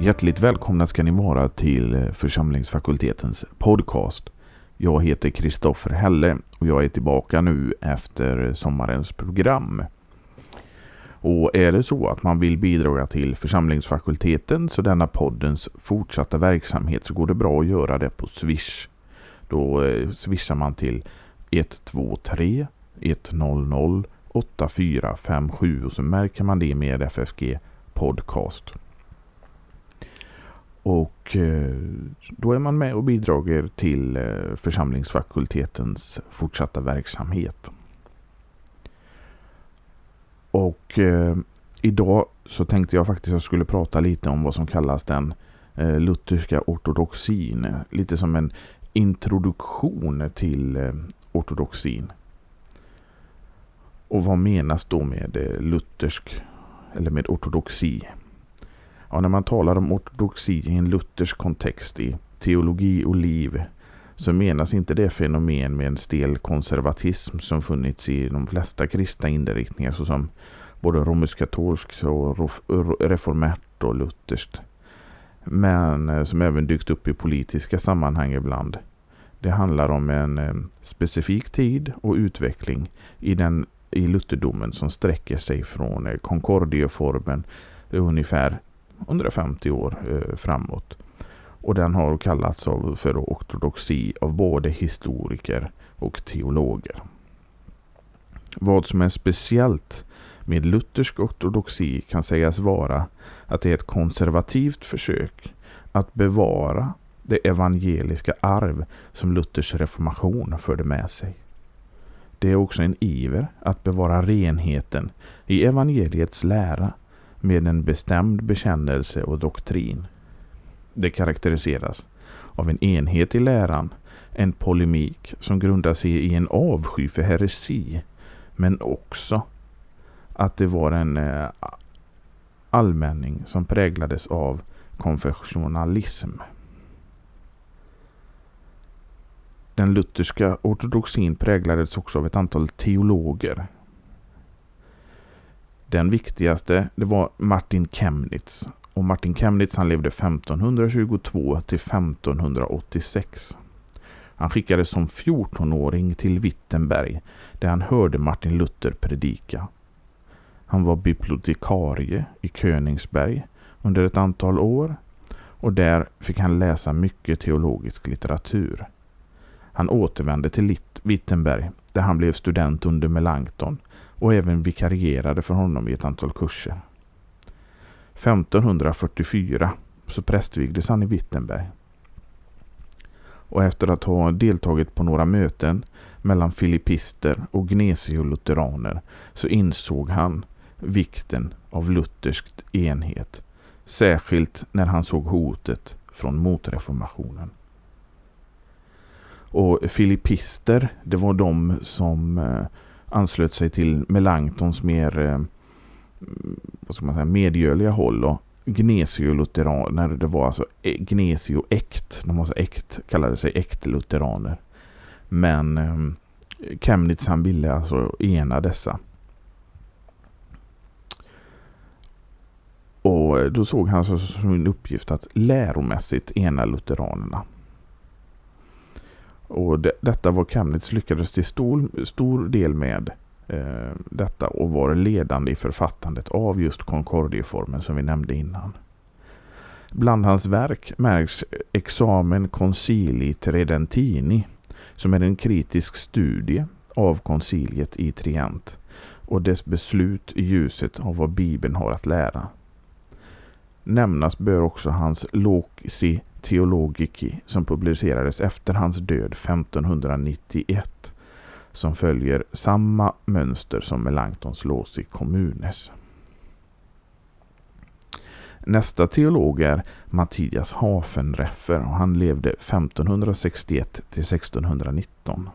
Hjärtligt välkomna ska ni vara till församlingsfakultetens podcast. Jag heter Kristoffer Helle och jag är tillbaka nu efter sommarens program. Och är det så att man vill bidra till församlingsfakulteten så denna poddens fortsatta verksamhet så går det bra att göra det på Swish. Då eh, swishar man till 123 100 8457 och så märker man det med FFG Podcast. Och eh, då är man med och bidrar till eh, församlingsfakultetens fortsatta verksamhet. Och eh, idag så tänkte jag faktiskt att jag skulle prata lite om vad som kallas den eh, lutherska ortodoxin. Lite som en introduktion till eh, ortodoxin. Och vad menas då med eh, luthersk eller med ortodoxi? Ja, när man talar om ortodoxi i en luthersk kontext i teologi och liv så menas inte det fenomen med en stel konservatism som funnits i de flesta kristna inriktningar såsom både romersk katolskt och reformärt och lutherskt. Men eh, som även dykt upp i politiska sammanhang ibland. Det handlar om en eh, specifik tid och utveckling i, den, i lutherdomen som sträcker sig från eh, Concordieformen ungefär 150 år framåt. Och den har kallats för ortodoxi av både historiker och teologer. Vad som är speciellt med luthersk ortodoxi kan sägas vara att det är ett konservativt försök att bevara det evangeliska arv som Luthers reformation förde med sig. Det är också en iver att bevara renheten i evangeliets lära med en bestämd bekännelse och doktrin. Det karaktäriseras av en enhet i läran, en polemik som grundar sig i en avsky för heresi, men också att det var en eh, allmänning som präglades av konfessionalism. Den lutherska ortodoxin präglades också av ett antal teologer. Den viktigaste det var Martin Chemnitz och Martin Chemnitz han levde 1522 till 1586. Han skickades som 14-åring till Wittenberg där han hörde Martin Luther predika. Han var bibliotekarie i Königsberg under ett antal år och där fick han läsa mycket teologisk litteratur. Han återvände till Wittenberg där han blev student under Melanchthon och även vikarierade för honom i ett antal kurser. 1544 så prästvigdes han i Wittenberg. Och efter att ha deltagit på några möten mellan filippister och gnesiolutheraner så insåg han vikten av lutherskt enhet. Särskilt när han såg hotet från motreformationen. Och filippister, det var de som eh, anslöt sig till Melanchtons mer eh, mm, vad ska man säga, medgörliga håll. Och Gnesio-lutheraner, det var alltså gnesioäkt, Gnesio-äkt. De var så äkt, kallade sig äkt-lutheraner. Men eh, Chemnitz han ville alltså ena dessa. Och eh, då såg han som en uppgift att läromässigt ena lutheranerna. Och det, detta var Chemnitz lyckades till stor, stor del med eh, detta och var ledande i författandet av just Concordieformen som vi nämnde innan. Bland hans verk märks Examen Concili Tridentini som är en kritisk studie av konciliet i Trient och dess beslut i ljuset av vad Bibeln har att lära. Nämnas bör också hans Loci Theologici som publicerades efter hans död 1591 som följer samma mönster som Melanchtons Loci Communes. Nästa teolog är Mattias Hafenreffer och han levde 1561 till 1619.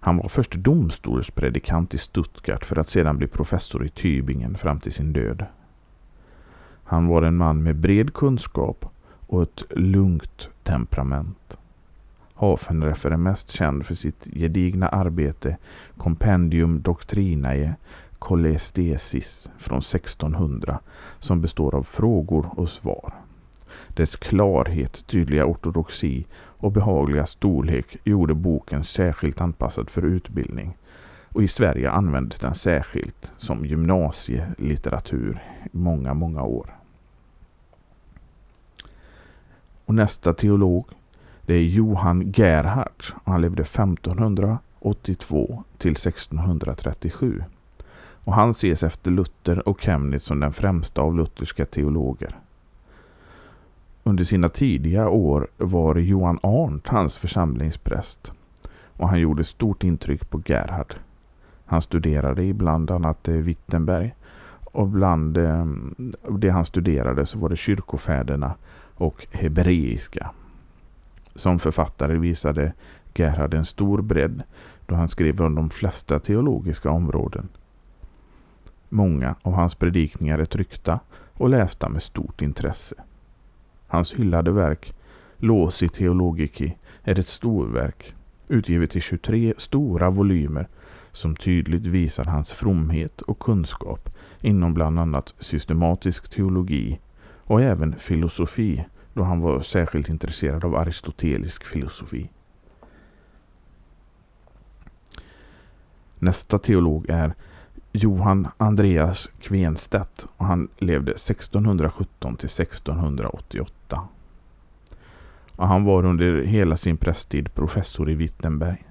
Han var först domstolspredikant i Stuttgart för att sedan bli professor i Tübingen fram till sin död. Han var en man med bred kunskap och ett lugnt temperament. Hafenreffer är mest känd för sitt gedigna arbete Compendium Doctrinae Colestesis från 1600 som består av frågor och svar. Dess klarhet, tydliga ortodoxi och behagliga storlek gjorde boken särskilt anpassad för utbildning och i Sverige användes den särskilt som gymnasielitteratur i många, många år. Och nästa teolog det är Johan Gerhardt. Han levde 1582 till 1637. Och han ses efter Luther och Chemnitz som den främsta av lutherska teologer. Under sina tidiga år var Johan Arndt hans församlingspräst och han gjorde stort intryck på Gerhard. Han studerade i bland annat eh, Wittenberg och bland eh, det han studerade så var det kyrkofäderna och hebreiska. Som författare visade Gerhard en stor bredd då han skrev om de flesta teologiska områden. Många av hans predikningar är tryckta och lästa med stort intresse. Hans hyllade verk Losi Theologici är ett storverk utgivet i 23 stora volymer som tydligt visar hans fromhet och kunskap inom bland annat systematisk teologi och även filosofi då han var särskilt intresserad av aristotelisk filosofi. Nästa teolog är Johan Andreas Kvenstedt och han levde 1617 till 1688. Och han var under hela sin prästtid professor i Wittenberg.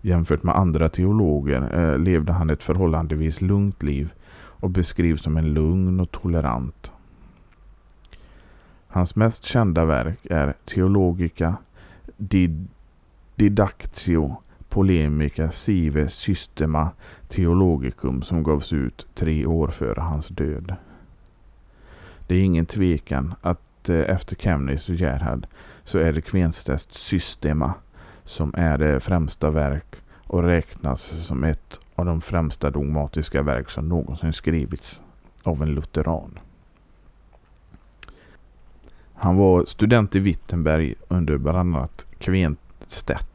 Jämfört med andra teologer eh, levde han ett förhållandevis lugnt liv och beskrivs som en lugn och tolerant. Hans mest kända verk är Theologica Did Didactio Polemica Sive Systema Theologicum som gavs ut tre år före hans död. Det är ingen tvekan att eh, efter Chemnitz och Gerhard så är det Kvenstedts Systema som är det främsta verk och räknas som ett av de främsta dogmatiska verk som någonsin skrivits av en lutheran. Han var student i Wittenberg under bland annat Kvenstedt.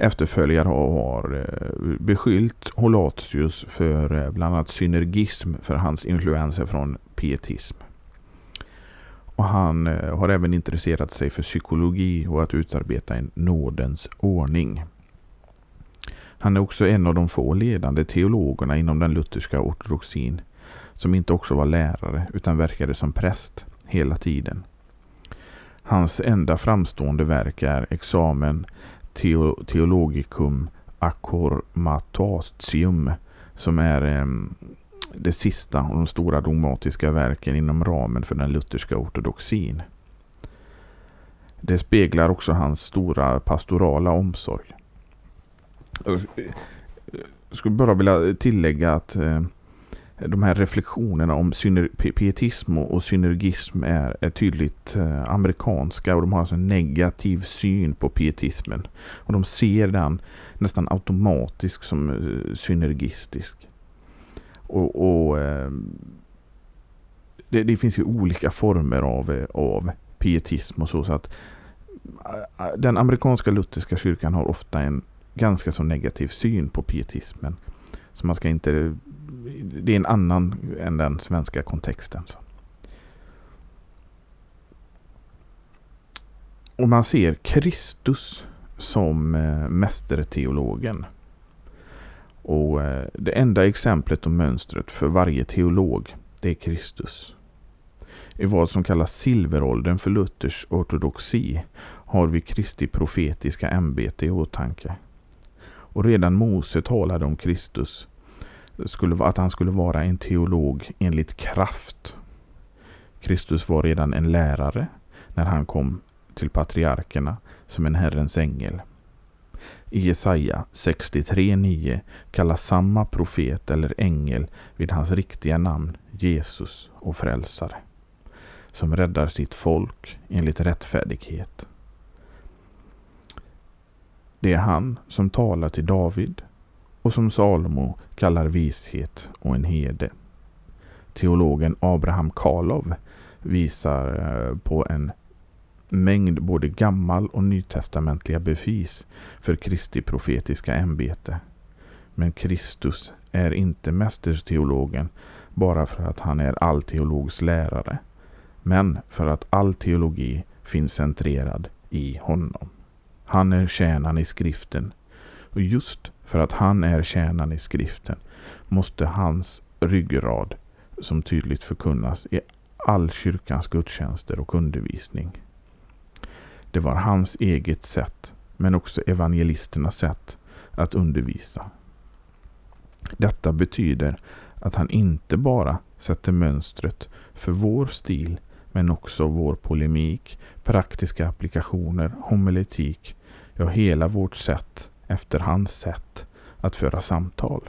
Efterföljare har eh, beskyllt Holatius för eh, bland annat synergism för hans influenser från pietism. Och han eh, har även intresserat sig för psykologi och att utarbeta en nådens ordning. Han är också en av de få ledande teologerna inom den lutherska ortodoxin som inte också var lärare utan verkade som präst hela tiden. Hans enda framstående verk är examen Theo Theologicum Accormatatium som är eh, det sista av de stora dogmatiska verken inom ramen för den lutherska ortodoxin. Det speglar också hans stora pastorala omsorg. Jag skulle bara vilja tillägga att eh, de här reflektionerna om pietism och synergism är, är tydligt eh, amerikanska och de har alltså en negativ syn på pietismen. Och de ser den nästan automatiskt som eh, synergistisk. Och, och eh, det, det, finns ju olika former av, eh, av pietism och så. så att eh, eh, Den amerikanska lutherska kyrkan har ofta en ganska så negativ syn på pietismen. Så man ska inte det är en annan än den svenska kontexten. Och man ser Kristus som eh, mästerteologen. Och eh, det enda exemplet och mönstret för varje teolog, det är Kristus. I vad som kallas silveråldern för Luthers ortodoxi har vi Kristi profetiska ämbete i åtanke. Och redan Mose talade om Kristus skulle, att han skulle vara en teolog enligt kraft. Kristus var redan en lärare när han kom till patriarkerna som en Herrens ängel. I Jesaja 63.9 kallas samma profet eller ängel vid hans riktiga namn Jesus och frälsare, som räddar sitt folk enligt rättfärdighet. Det är han som talar till David och som Salomo kallar vishet och en herde. Teologen Abraham Karlov visar eh, på en mängd både gammal och nytestamentliga bevis för Kristi profetiska ämbete. Men Kristus är inte mästerteologen bara för att han är all teologs lärare, men för att all teologi finns centrerad i honom. Han är kärnan i skriften och just för att han är kärnan i skriften måste hans ryggrad som tydligt förkunnas i all kyrkans gudstjänster och undervisning. Det var hans eget sätt, men också evangelisternas sätt att undervisa. Detta betyder att han inte bara sätter mönstret för vår stil men också vår polemik, praktiska applikationer, homiletik, ja hela vårt sätt efter hans sätt att föra samtal.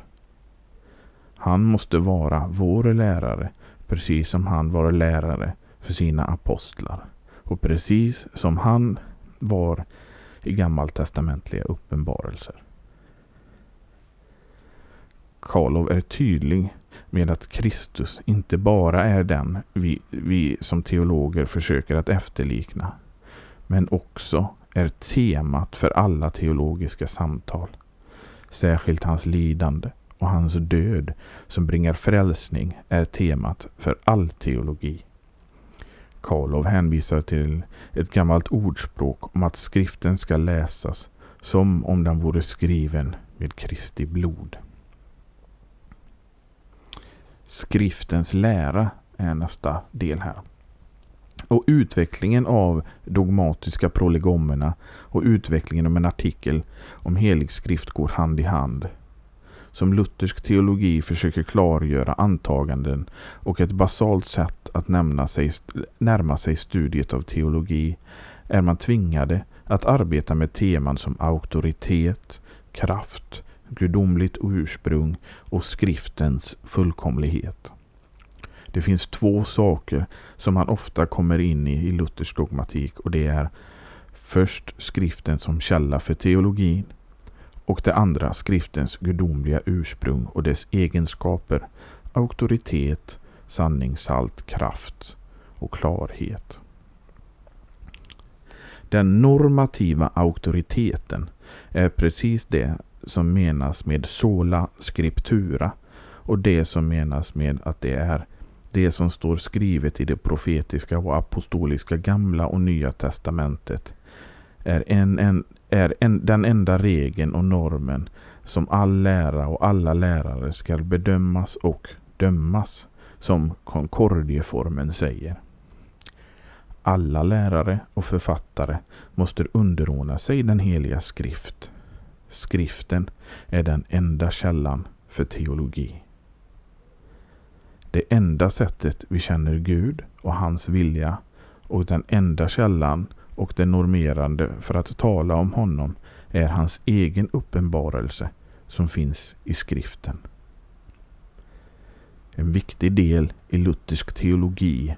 Han måste vara vår lärare precis som han var lärare för sina apostlar och precis som han var i gammaltestamentliga uppenbarelser. Karlov är tydlig med att Kristus inte bara är den vi, vi som teologer försöker att efterlikna, men också är temat för alla teologiska samtal. Särskilt hans lidande och hans död som bringar frälsning är temat för all teologi. Karlov hänvisar till ett gammalt ordspråk om att skriften ska läsas som om den vore skriven med Kristi blod. Skriftens lära är nästa del här. Och utvecklingen av dogmatiska prolegomerna och utvecklingen av en artikel om helig skrift går hand i hand. Som luthersk teologi försöker klargöra antaganden och ett basalt sätt att nämna sig, närma sig studiet av teologi är man tvingade att arbeta med teman som auktoritet, kraft, gudomligt ursprung och skriftens fullkomlighet. Det finns två saker som man ofta kommer in i i Luthers dogmatik och det är först skriften som källa för teologin och det andra skriftens gudomliga ursprung och dess egenskaper, auktoritet, sanningshalt, kraft och klarhet. Den normativa auktoriteten är precis det som menas med sola scriptura och det som menas med att det är det som står skrivet i det profetiska och apostoliska gamla och nya testamentet är, en, en, är en, den enda regeln och normen som all lära och alla lärare skall bedömas och dömas, som Concordieformen säger. Alla lärare och författare måste underordna sig den heliga skrift. Skriften är den enda källan för teologi. Det enda sättet vi känner Gud och hans vilja och den enda källan och det normerande för att tala om honom är hans egen uppenbarelse som finns i skriften. En viktig del i luthersk teologi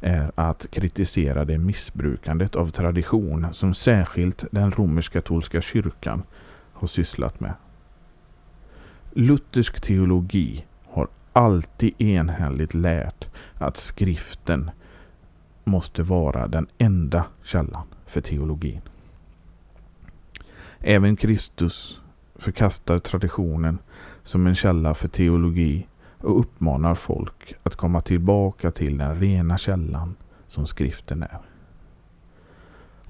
är att kritisera det missbrukandet av tradition som särskilt den romersk-katolska kyrkan har sysslat med. Luthersk teologi alltid enhälligt lärt att skriften måste vara den enda källan för teologin. Även Kristus förkastar traditionen som en källa för teologi och uppmanar folk att komma tillbaka till den rena källan som skriften är.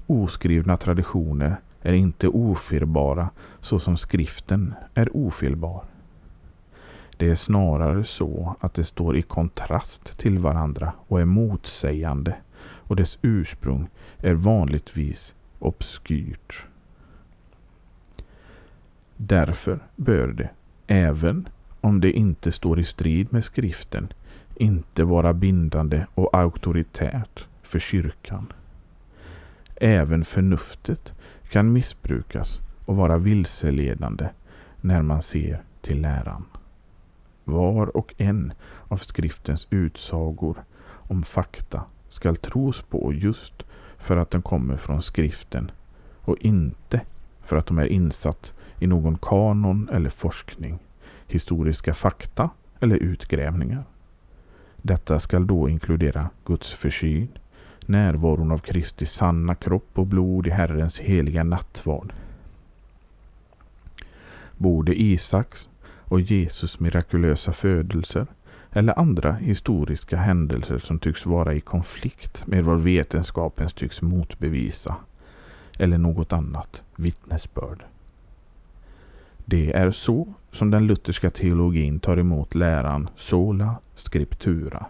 Oskrivna traditioner är inte ofelbara så som skriften är ofelbar. Det är snarare så att det står i kontrast till varandra och är motsägande och dess ursprung är vanligtvis obskyrt. Därför bör det, även om det inte står i strid med skriften, inte vara bindande och auktoritärt för kyrkan. Även förnuftet kan missbrukas och vara vilseledande när man ser till läran. Var och en av skriftens utsagor om fakta skall tros på just för att den kommer från skriften och inte för att de är insatt i någon kanon eller forskning, historiska fakta eller utgrävningar. Detta skall då inkludera Guds försyn, närvaron av Kristi sanna kropp och blod i Herrens heliga nattvard. Både Isaks och Jesus mirakulösa födelser eller andra historiska händelser som tycks vara i konflikt med vad vetenskapen tycks motbevisa eller något annat vittnesbörd. Det är så som den lutherska teologin tar emot läran sola scriptura.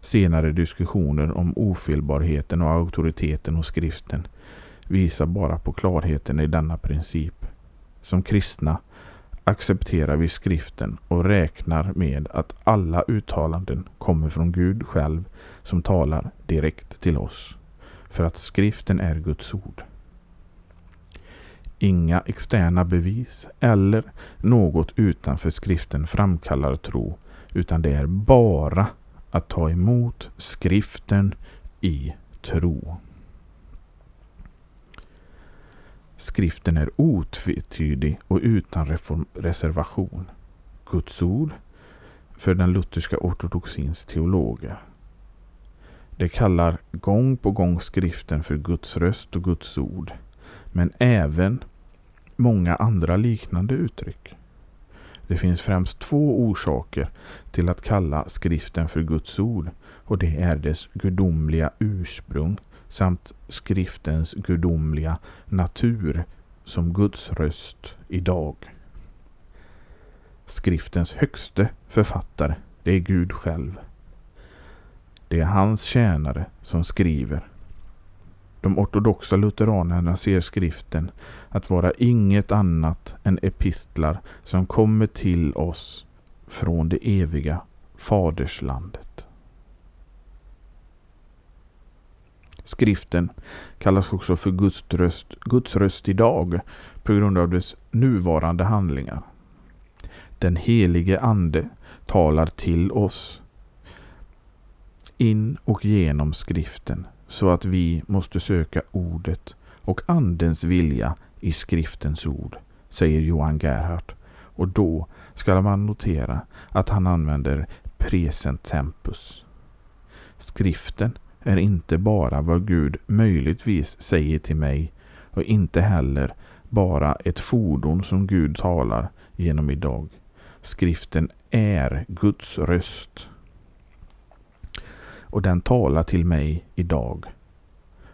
Senare diskussioner om ofelbarheten och auktoriteten hos skriften visar bara på klarheten i denna princip. Som kristna accepterar vi skriften och räknar med att alla uttalanden kommer från Gud själv som talar direkt till oss. För att skriften är Guds ord. Inga externa bevis eller något utanför skriften framkallar tro utan det är bara att ta emot skriften i tro. Skriften är otvetydig och utan reservation. Guds ord för den lutherska ortodoxins teologer. De kallar gång på gång skriften för Guds röst och Guds ord. Men även många andra liknande uttryck. Det finns främst två orsaker till att kalla skriften för Guds ord och det är dess gudomliga ursprung samt skriftens gudomliga natur som Guds röst idag. Skriftens högste författare, det är Gud själv. Det är hans tjänare som skriver. De ortodoxa lutheranerna ser skriften att vara inget annat än epistlar som kommer till oss från det eviga faderslandet. Skriften kallas också för Guds röst, Guds röst idag på grund av dess nuvarande handlingar. Den helige Ande talar till oss in och genom skriften så att vi måste söka ordet och Andens vilja i skriftens ord, säger Johan Gerhardt. Och då ska man notera att han använder present tempus. Skriften är inte bara vad Gud möjligtvis säger till mig och inte heller bara ett fordon som Gud talar genom idag. Skriften är Guds röst. Och den talar till mig idag.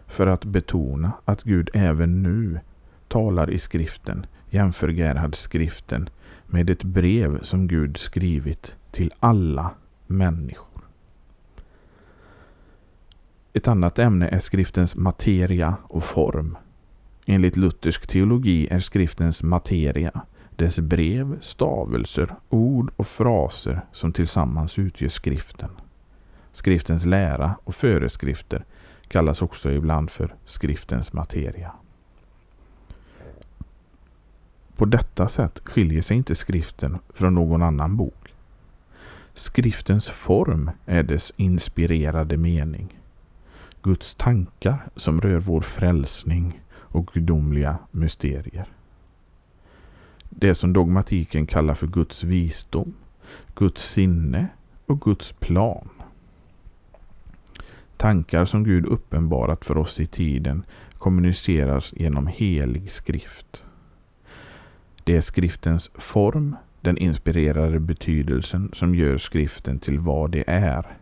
För att betona att Gud även nu talar i skriften jämför Gerhard skriften med ett brev som Gud skrivit till alla människor. Ett annat ämne är skriftens materia och form. Enligt luthersk teologi är skriftens materia dess brev, stavelser, ord och fraser som tillsammans utgör skriften. Skriftens lära och föreskrifter kallas också ibland för skriftens materia. På detta sätt skiljer sig inte skriften från någon annan bok. Skriftens form är dess inspirerade mening. Guds tankar som rör vår frälsning och gudomliga mysterier. Det som dogmatiken kallar för Guds visdom, Guds sinne och Guds plan. Tankar som Gud uppenbarat för oss i tiden kommuniceras genom helig skrift. Det är skriftens form, den inspirerade betydelsen som gör skriften till vad det är.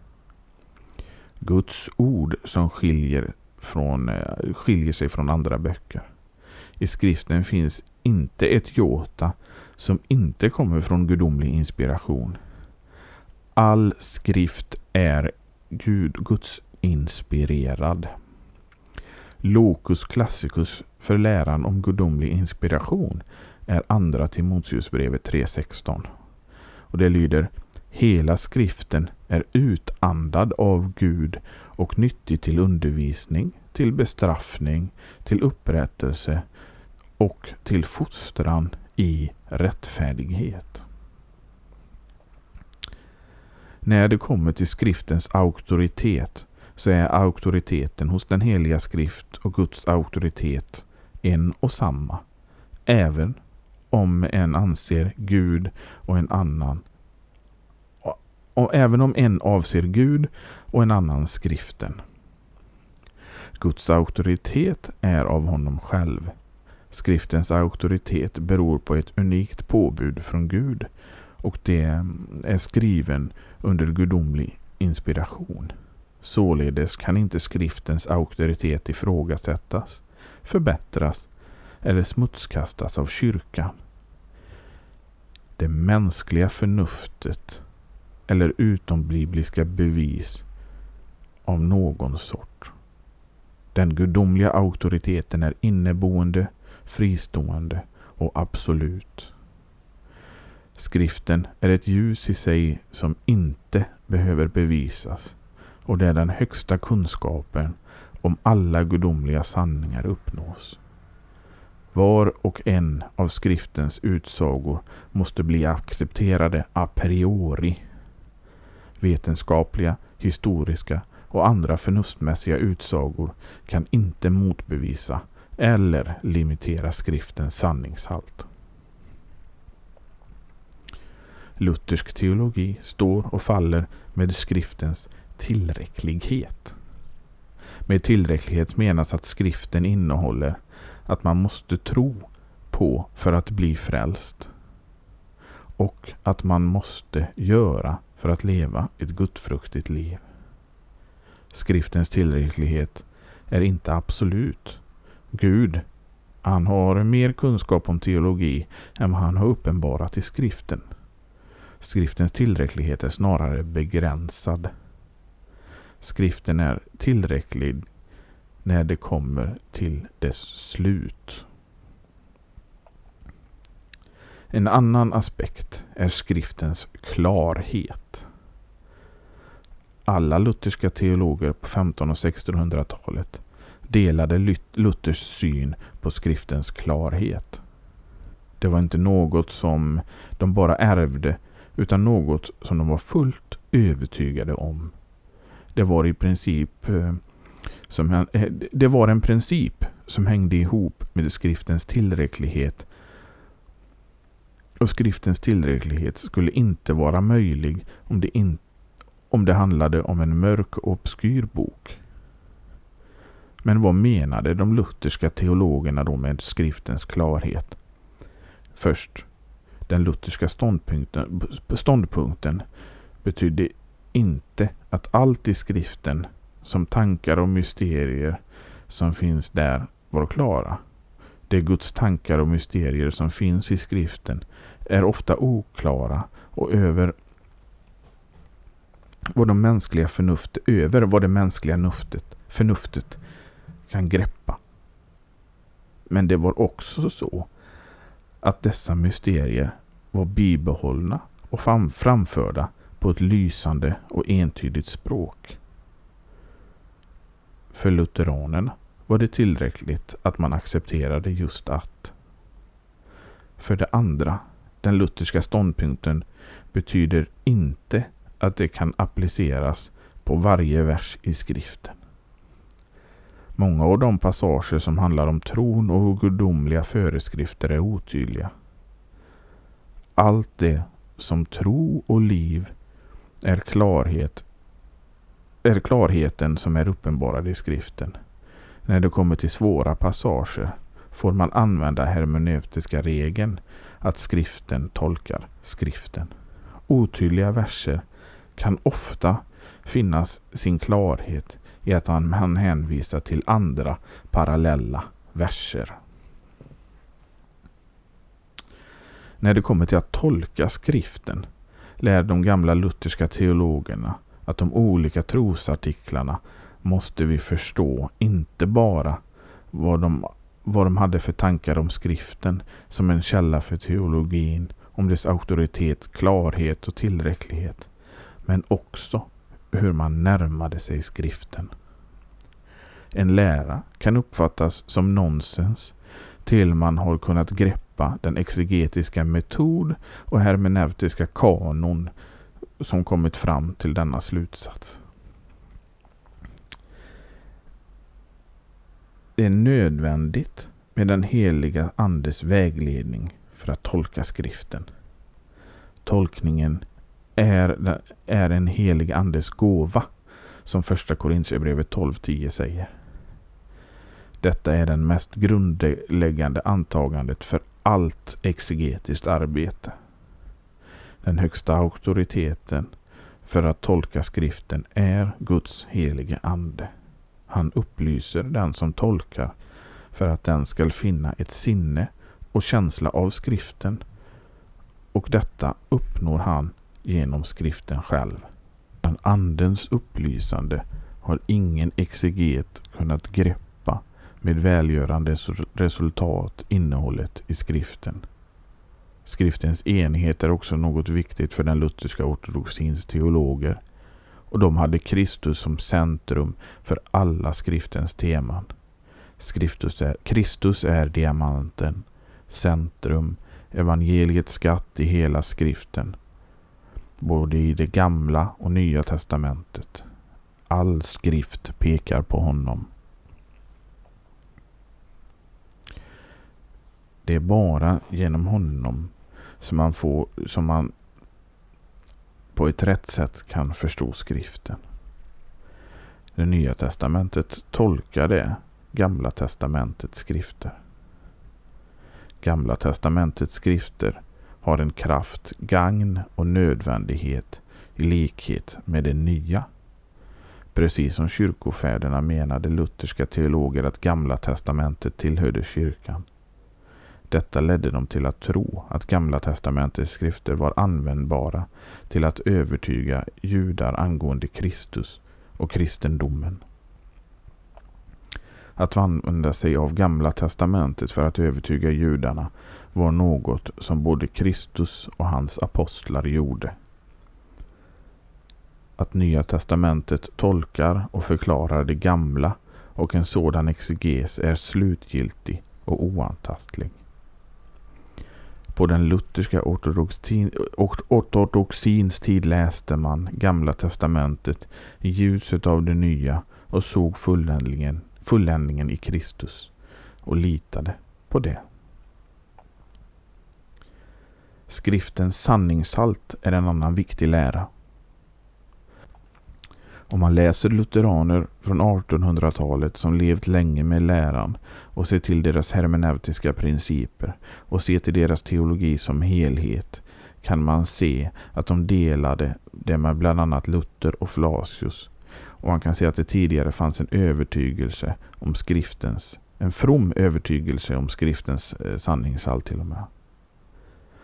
Guds ord som skiljer, från, eh, skiljer sig från andra böcker. I skriften finns inte ett jota som inte kommer från gudomlig inspiration. All skrift är Gud, Guds inspirerad. Locus classicus för läran om gudomlig inspiration är andra Timoteusbrevet 3.16. Och det lyder Hela skriften är utandad av Gud och nyttig till undervisning, till bestraffning, till upprättelse och till fostran i rättfärdighet. När det kommer till skriftens auktoritet så är auktoriteten hos den heliga skrift och Guds auktoritet en och samma. Även om en anser Gud och en annan och även om en avser Gud och en annan skriften. Guds auktoritet är av honom själv. Skriftens auktoritet beror på ett unikt påbud från Gud och det är skriven under gudomlig inspiration. Således kan inte skriftens auktoritet ifrågasättas, förbättras eller smutskastas av kyrkan. Det mänskliga förnuftet eller utombibliska bevis av någon sort. Den gudomliga auktoriteten är inneboende, fristående och absolut. Skriften är ett ljus i sig som inte behöver bevisas och det är den högsta kunskapen om alla gudomliga sanningar uppnås. Var och en av skriftens utsagor måste bli accepterade a priori. Vetenskapliga, historiska och andra förnuftsmässiga utsagor kan inte motbevisa eller limitera skriftens sanningshalt. Luthersk teologi står och faller med skriftens tillräcklighet. Med tillräcklighet menas att skriften innehåller att man måste tro på för att bli frälst. Och att man måste göra för att leva ett gudfruktigt liv. Skriftens tillräcklighet är inte absolut. Gud, han har mer kunskap om teologi än vad han har uppenbarat i skriften. Skriftens tillräcklighet är snarare begränsad. Skriften är tillräcklig när det kommer till dess slut. En annan aspekt är skriftens klarhet. Alla lutherska teologer på 1500 och 1600-talet delade Luthers syn på skriftens klarhet. Det var inte något som de bara ärvde utan något som de var fullt övertygade om. Det var i princip eh, som, det var en princip som hängde ihop med skriftens tillräcklighet. Och skriftens tillräcklighet skulle inte vara möjlig om det, in, om det handlade om en mörk och obskyr bok. Men vad menade de lutherska teologerna då med skriftens klarhet? Först, den lutherska ståndpunkten, ståndpunkten betydde inte att allt i skriften som tankar och mysterier som finns där var klara. De Guds tankar och mysterier som finns i skriften är ofta oklara och över vad de mänskliga förnuft, över vad det mänskliga nuftet, förnuftet kan greppa. Men det var också så att dessa mysterier var bibehållna och framförda på ett lysande och entydigt språk. För lutheranerna var det tillräckligt att man accepterade just att. För det andra, den lutherska ståndpunkten betyder inte att det kan appliceras på varje vers i skriften. Många av de passager som handlar om tron och gudomliga föreskrifter är otydliga. Allt det som tro och liv är klarhet är klarheten som är uppenbarad i skriften. När det kommer till svåra passager får man använda hermeneutiska regeln att skriften tolkar skriften. Otydliga verser kan ofta finnas sin klarhet i att han hänvisar till andra parallella verser. När det kommer till att tolka skriften lär de gamla lutherska teologerna att de olika trosartiklarna måste vi förstå inte bara vad de, vad de hade för tankar om skriften som en källa för teologin, om dess auktoritet, klarhet och tillräcklighet, men också hur man närmade sig skriften. En lära kan uppfattas som nonsens till man har kunnat greppa den exegetiska metod och hermeneutiska kanon som kommit fram till denna slutsats. Det är nödvändigt med den heliga Andes vägledning för att tolka skriften. Tolkningen är, är en helig andes gåva, som första Korintierbrevet 12.10 säger. Detta är den mest grundläggande antagandet för allt exegetiskt arbete. Den högsta auktoriteten för att tolka skriften är Guds helige ande. Han upplyser den som tolkar för att den skall finna ett sinne och känsla av skriften och detta uppnår han genom skriften själv. Men andens upplysande har ingen exeget kunnat greppa med välgörande resultat innehållet i skriften. Skriftens enhet är också något viktigt för den lutherska ortodoxins teologer och de hade Kristus som centrum för alla skriftens teman. Kristus är, Kristus är diamanten, centrum, evangeliets skatt i hela skriften, både i det gamla och nya testamentet. All skrift pekar på honom. Det är bara genom honom som man, får, som man på ett rätt sätt kan förstå skriften. Det nya testamentet tolkar det gamla testamentets skrifter. Gamla testamentets skrifter har en kraft, gagn och nödvändighet i likhet med det nya. Precis som kyrkofäderna menade lutherska teologer att Gamla testamentet tillhörde kyrkan. Detta ledde dem till att tro att Gamla testamentets skrifter var användbara till att övertyga judar angående Kristus och kristendomen. Att använda sig av Gamla testamentet för att övertyga judarna var något som både Kristus och hans apostlar gjorde. Att Nya testamentet tolkar och förklarar det gamla och en sådan exeges är slutgiltig och oantastlig. På den lutherska ortodoxin, ortodoxins tid läste man Gamla testamentet i ljuset av det nya och såg fulländningen, fulländningen i Kristus och litade på det. Skriftens sanningshalt är en annan viktig lära. Om man läser lutheraner från 1800-talet som levt länge med läran och ser till deras hermeneutiska principer och ser till deras teologi som helhet kan man se att de delade det med bland annat Luther och Flacius. Och man kan se att det tidigare fanns en övertygelse om skriftens, en from övertygelse om skriftens eh, sanningshalt till och med.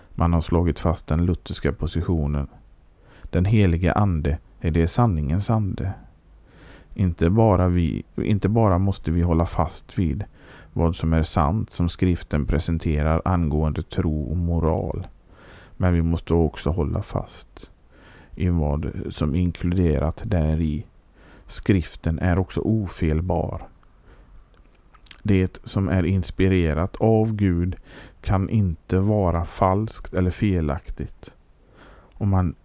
Man har slagit fast den lutherska positionen. Den helige ande är det sanningens ande. Inte bara, vi, inte bara måste vi hålla fast vid vad som är sant som skriften presenterar angående tro och moral. Men vi måste också hålla fast i vad som inkluderat däri. Skriften är också ofelbar. Det som är inspirerat av Gud kan inte vara falskt eller felaktigt. Om man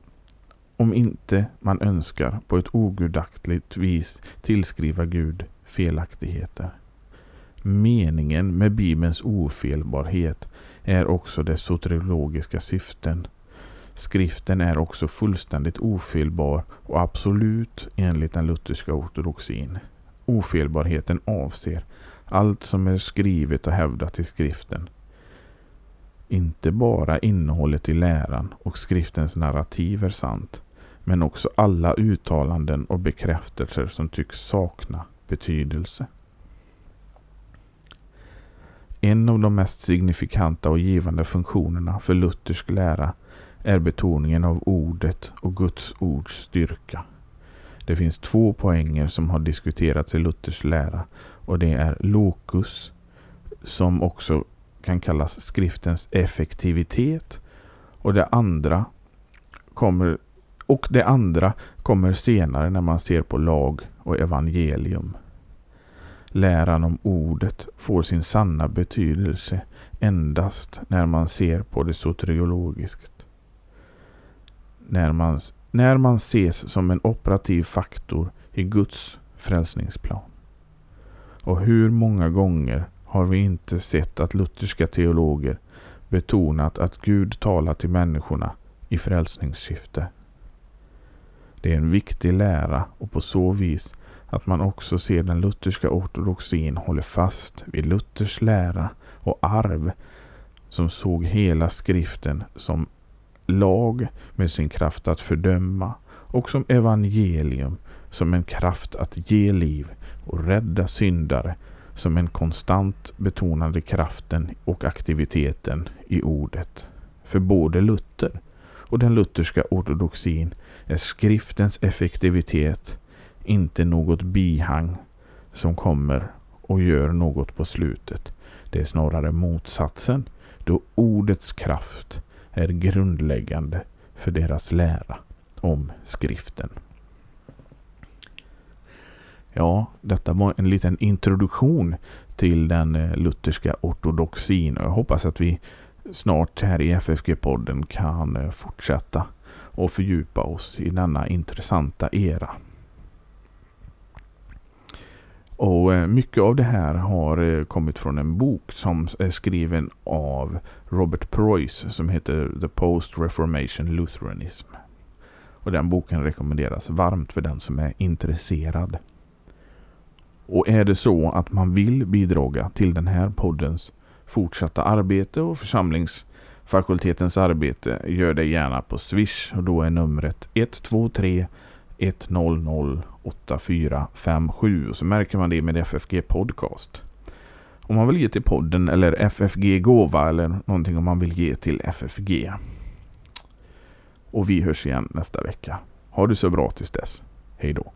om inte man önskar på ett ogudaktigt vis tillskriva Gud felaktigheter. Meningen med Bibelns ofelbarhet är också dess soteriologiska syften. Skriften är också fullständigt ofelbar och absolut enligt den lutherska ortodoxin. Ofelbarheten avser allt som är skrivet och hävdat i skriften. Inte bara innehållet i läran och skriftens narrativ är sant, men också alla uttalanden och bekräftelser som tycks sakna betydelse. En av de mest signifikanta och givande funktionerna för luthersk lära är betoningen av ordet och Guds ords styrka. Det finns två poänger som har diskuterats i Luthers lära och det är locus som också kan kallas skriftens effektivitet och det andra kommer och det andra kommer senare när man ser på lag och evangelium. Läran om ordet får sin sanna betydelse endast när man ser på det soteriologiskt. När man, när man ses som en operativ faktor i Guds frälsningsplan. Och hur många gånger har vi inte sett att lutherska teologer betonat att Gud talar till människorna i frälsningssyfte. Det är en viktig lära och på så vis att man också ser den lutherska ortodoxin håller fast vid Luthers lära och arv som såg hela skriften som lag med sin kraft att fördöma och som evangelium som en kraft att ge liv och rädda syndare som en konstant betonande kraften och aktiviteten i ordet. För både Luther och den lutherska ortodoxin är skriftens effektivitet inte något bihang som kommer och gör något på slutet. Det är snarare motsatsen då ordets kraft är grundläggande för deras lära om skriften. Ja, detta var en liten introduktion till den eh, lutherska ortodoxin och jag hoppas att vi snart här i FFG-podden kan eh, fortsätta och fördjupa oss i denna intressanta era. Och eh, mycket av det här har eh, kommit från en bok som är skriven av Robert Preuss som heter The Post-Reformation Lutheranism. Och den boken rekommenderas varmt för den som är intresserad. Och är det så att man vill bidra till den här poddens fortsatta arbete och Fakultetens arbete, gör det gärna på Swish och då är numret 123 100 8457 och så märker man det med FFG Podcast. Om man vill ge till podden eller FFG Gåva eller någonting om man vill ge till FFG. Och vi hörs igen nästa vecka. Ha det så bra tills dess. Hej då.